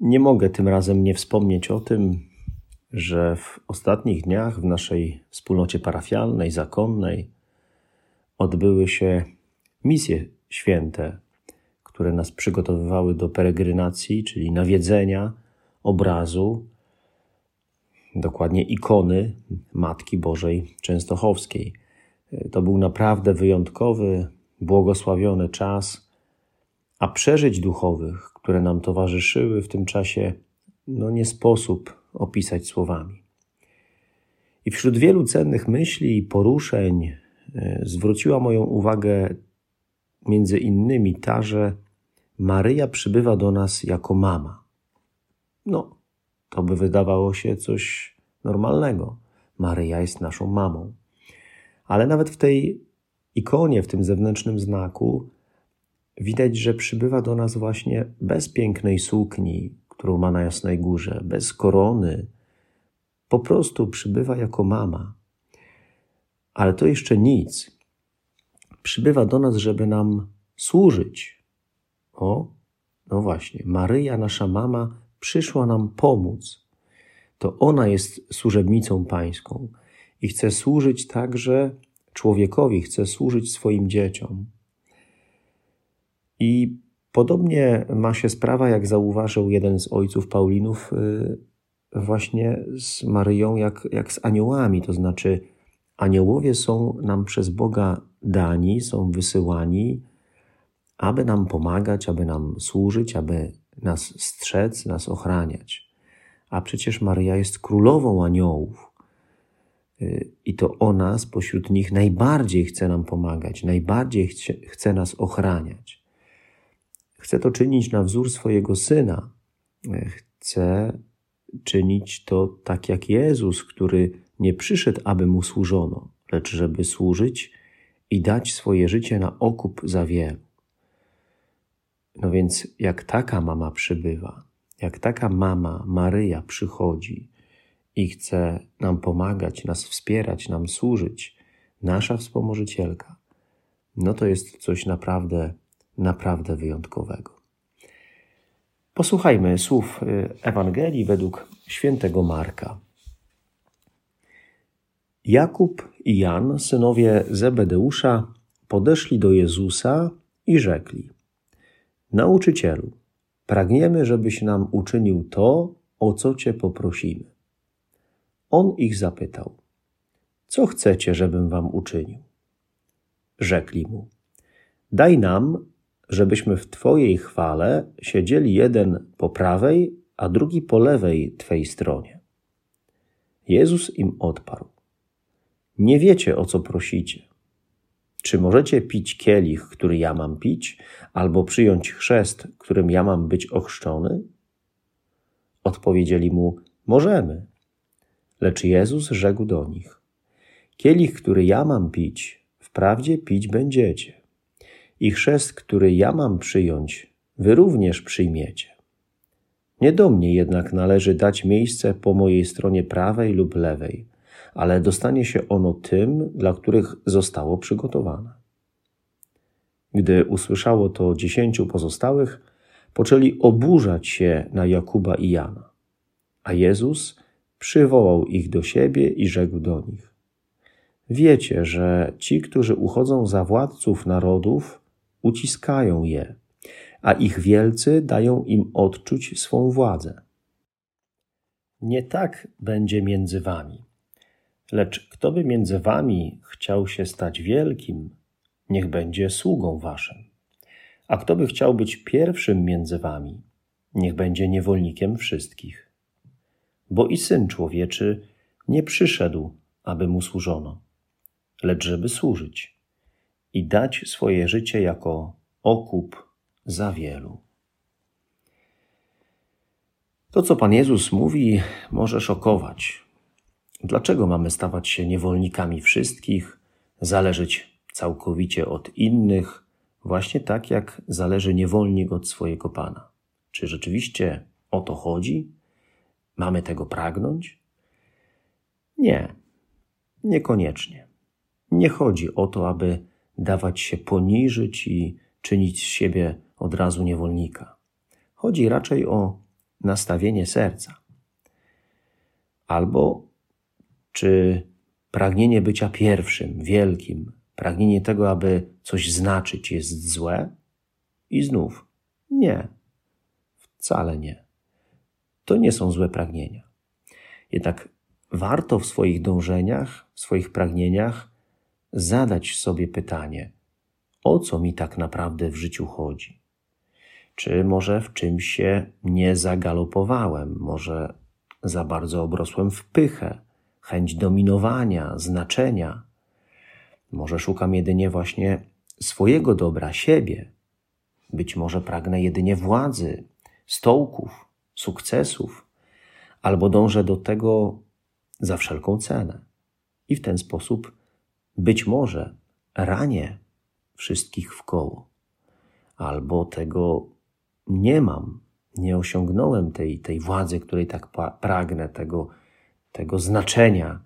Nie mogę tym razem nie wspomnieć o tym, że w ostatnich dniach w naszej wspólnocie parafialnej, zakonnej odbyły się misje święte, które nas przygotowywały do peregrinacji, czyli nawiedzenia obrazu, dokładnie ikony Matki Bożej Częstochowskiej. To był naprawdę wyjątkowy, błogosławiony czas, a przeżyć duchowych, które nam towarzyszyły w tym czasie, no nie sposób opisać słowami. I wśród wielu cennych myśli i poruszeń e, zwróciła moją uwagę między innymi ta, że Maryja przybywa do nas jako mama. No, to by wydawało się coś normalnego. Maryja jest naszą mamą. Ale nawet w tej ikonie, w tym zewnętrznym znaku, widać, że przybywa do nas właśnie bez pięknej sukni, którą ma na Jasnej Górze, bez korony. Po prostu przybywa jako mama. Ale to jeszcze nic. Przybywa do nas, żeby nam służyć. O, no właśnie, Maryja, nasza mama, przyszła nam pomóc. To ona jest służebnicą pańską i chce służyć także człowiekowi, chce służyć swoim dzieciom. I podobnie ma się sprawa, jak zauważył jeden z ojców Paulinów, y, właśnie z Maryją, jak, jak z aniołami. To znaczy, aniołowie są nam przez Boga dani, są wysyłani, aby nam pomagać, aby nam służyć, aby nas strzec, nas ochraniać. A przecież Maryja jest królową aniołów. Y, I to ona spośród nich najbardziej chce nam pomagać, najbardziej chce, chce nas ochraniać. Chce to czynić na wzór swojego syna. Chce czynić to tak jak Jezus, który nie przyszedł, aby mu służono, lecz żeby służyć i dać swoje życie na okup za wielu. No więc, jak taka mama przybywa, jak taka mama Maryja przychodzi i chce nam pomagać, nas wspierać, nam służyć, nasza wspomożycielka, no to jest coś naprawdę naprawdę wyjątkowego. Posłuchajmy słów y, Ewangelii według świętego Marka. Jakub i Jan, synowie Zebedeusza, podeszli do Jezusa i rzekli: Nauczycielu, pragniemy, żebyś nam uczynił to, o co cię poprosimy. On ich zapytał: Co chcecie, żebym wam uczynił? Rzekli mu: Daj nam, żebyśmy w Twojej chwale siedzieli jeden po prawej, a drugi po lewej Twej stronie. Jezus im odparł: Nie wiecie, o co prosicie. Czy możecie pić kielich, który ja mam pić, albo przyjąć chrzest, którym ja mam być ochrzczony? Odpowiedzieli mu: Możemy. Lecz Jezus rzekł do nich: Kielich, który ja mam pić, wprawdzie pić będziecie i chrzest, który ja mam przyjąć, wy również przyjmiecie. Nie do mnie jednak należy dać miejsce po mojej stronie prawej lub lewej, ale dostanie się ono tym, dla których zostało przygotowane. Gdy usłyszało to dziesięciu pozostałych, poczęli oburzać się na Jakuba i Jana. A Jezus przywołał ich do siebie i rzekł do nich: Wiecie, że ci, którzy uchodzą za władców narodów, uciskają je, a ich wielcy dają im odczuć swą władzę. Nie tak będzie między wami. Lecz kto by między wami chciał się stać wielkim, niech będzie sługą waszym. A kto by chciał być pierwszym między wami, niech będzie niewolnikiem wszystkich. Bo i syn człowieczy nie przyszedł, aby mu służono, lecz żeby służyć i dać swoje życie jako okup za wielu. To, co Pan Jezus mówi, może szokować. Dlaczego mamy stawać się niewolnikami wszystkich, zależeć całkowicie od innych, właśnie tak jak zależy niewolnik od swojego Pana? Czy rzeczywiście o to chodzi? Mamy tego pragnąć? Nie, niekoniecznie. Nie chodzi o to, aby dawać się poniżyć i czynić z siebie od razu niewolnika. Chodzi raczej o nastawienie serca. Albo czy pragnienie bycia pierwszym, wielkim, pragnienie tego, aby coś znaczyć, jest złe? I znów nie, wcale nie. To nie są złe pragnienia. Jednak warto w swoich dążeniach, w swoich pragnieniach zadać sobie pytanie, o co mi tak naprawdę w życiu chodzi? Czy może w czymś się nie zagalopowałem, może za bardzo obrosłem w pychę, chęć dominowania, znaczenia? Może szukam jedynie właśnie swojego dobra, siebie? Być może pragnę jedynie władzy, stołków, sukcesów, albo dążę do tego za wszelką cenę. I w ten sposób być może ranię wszystkich w koło, albo tego nie mam, nie osiągnąłem tej, tej władzy, której tak pragnę, tego, tego znaczenia.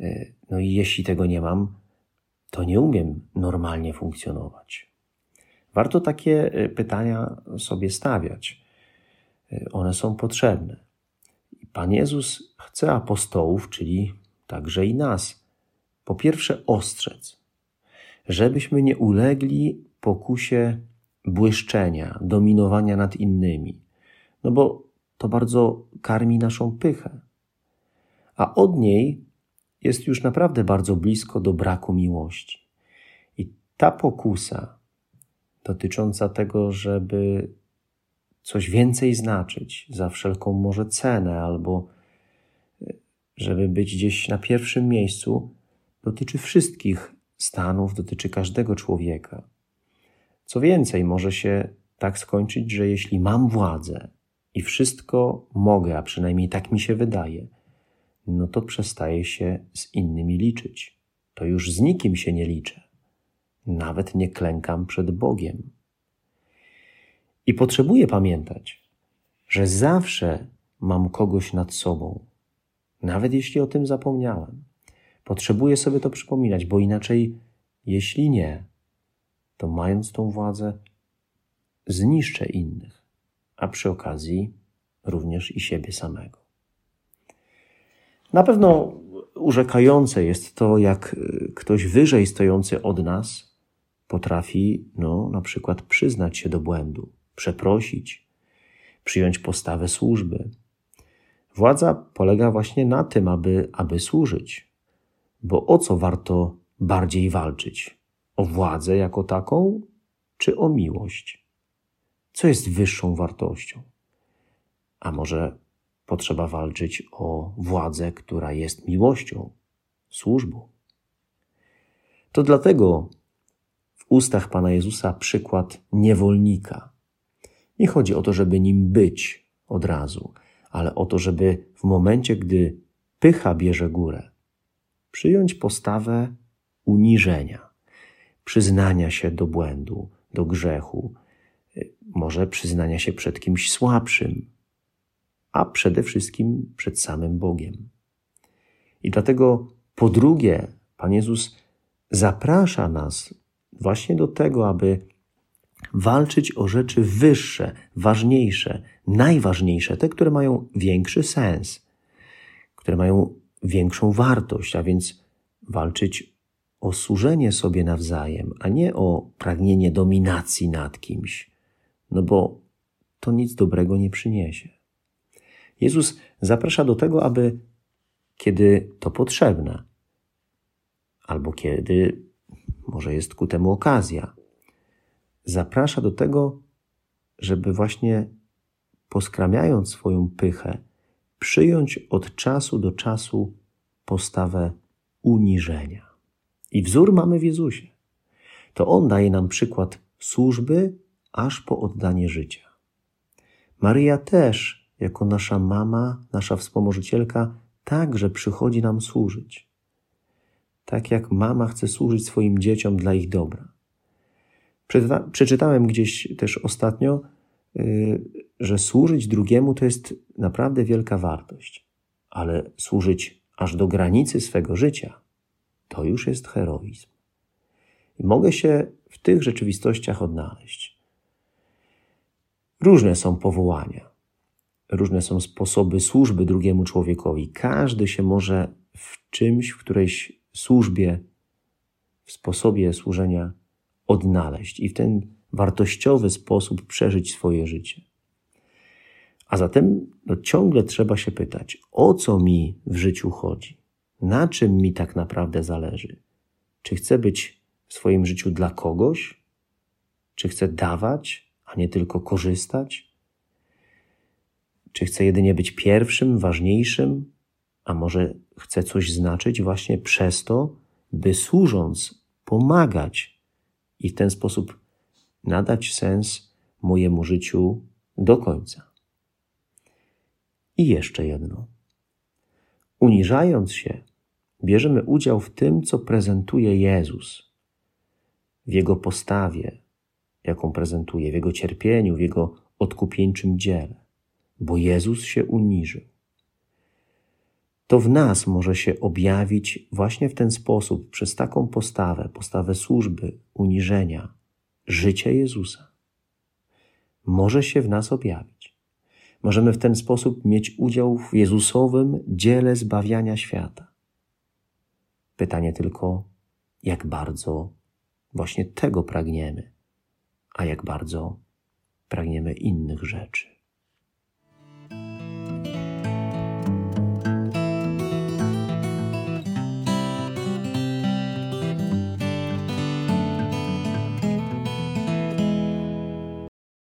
Y, no i jeśli tego nie mam, to nie umiem normalnie funkcjonować. Warto takie y, pytania sobie stawiać. Y, one są potrzebne. Pan Jezus chce apostołów, czyli także i nas, po pierwsze ostrzec, żebyśmy nie ulegli pokusie błyszczenia, dominowania nad innymi, no bo to bardzo karmi naszą pychę. A od niej jest już naprawdę bardzo blisko do braku miłości. I ta pokusa dotycząca tego, żeby coś więcej znaczyć za wszelką może cenę, albo żeby być gdzieś na pierwszym miejscu, dotyczy wszystkich stanów, dotyczy każdego człowieka. Co więcej, może się tak skończyć, że jeśli mam władzę i wszystko mogę, a przynajmniej tak mi się wydaje, no to przestaję się z innymi liczyć. To już z nikim się nie liczę. Nawet nie klękam przed Bogiem. I potrzebuję pamiętać, że zawsze mam kogoś nad sobą, nawet jeśli o tym zapomniałem. Potrzebuję sobie to przypominać, bo inaczej, jeśli nie, to mając tą władzę, zniszczę innych, a przy okazji również i siebie samego. Na pewno urzekające jest to, jak ktoś wyżej stojący od nas potrafi, no, na przykład przyznać się do błędu, przeprosić, przyjąć postawę służby. Władza polega właśnie na tym, aby, aby służyć. Bo o co warto bardziej walczyć? O władzę jako taką, czy o miłość? Co jest wyższą wartością? A może potrzeba walczyć o władzę, która jest miłością, służbą? To dlatego w ustach Pana Jezusa przykład niewolnika nie chodzi o to, żeby nim być od razu, ale o to, żeby w momencie, gdy pycha bierze górę, przyjąć postawę uniżenia, przyznania się do błędu, do grzechu, może przyznania się przed kimś słabszym, a przede wszystkim przed samym Bogiem. I dlatego po drugie, Pan Jezus zaprasza nas właśnie do tego, aby walczyć o rzeczy wyższe, ważniejsze, najważniejsze, te, które mają większy sens, które mają większą wartość, a więc walczyć o służenie sobie nawzajem, a nie o pragnienie dominacji nad kimś, no bo to nic dobrego nie przyniesie. Jezus zaprasza do tego, aby kiedy to potrzebne, albo kiedy może jest ku temu okazja, zaprasza do tego, żeby właśnie poskramiając swoją pychę, przyjąć od czasu do czasu postawę uniżenia. I wzór mamy w Jezusie. To On daje nam przykład służby aż po oddanie życia. Maryja też, jako nasza mama, nasza wspomożycielka, także przychodzi nam służyć. Tak jak mama chce służyć swoim dzieciom dla ich dobra. Przeczytałem gdzieś też ostatnio, że służyć drugiemu to jest naprawdę wielka wartość, ale służyć aż do granicy swego życia to już jest heroizm. I mogę się w tych rzeczywistościach odnaleźć. Różne są powołania, różne są sposoby służby drugiemu człowiekowi. Każdy się może w czymś, w którejś służbie, w sposobie służenia odnaleźć i w ten wartościowy sposób przeżyć swoje życie. A zatem no, ciągle trzeba się pytać, o co mi w życiu chodzi? Na czym mi tak naprawdę zależy? Czy chcę być w swoim życiu dla kogoś? Czy chcę dawać, a nie tylko korzystać? Czy chcę jedynie być pierwszym, ważniejszym, a może chcę coś znaczyć właśnie przez to, by służąc, pomagać i w ten sposób nadać sens mojemu życiu do końca. I jeszcze jedno. Uniżając się, bierzemy udział w tym, co prezentuje Jezus, w Jego postawie, jaką prezentuje, w Jego cierpieniu, w Jego odkupieńczym dziele, bo Jezus się uniżył. To w nas może się objawić właśnie w ten sposób, przez taką postawę, postawę służby, uniżenia, życia Jezusa. Może się w nas objawić. Możemy w ten sposób mieć udział w Jezusowym dziele zbawiania świata. Pytanie tylko, jak bardzo właśnie tego pragniemy, a jak bardzo pragniemy innych rzeczy.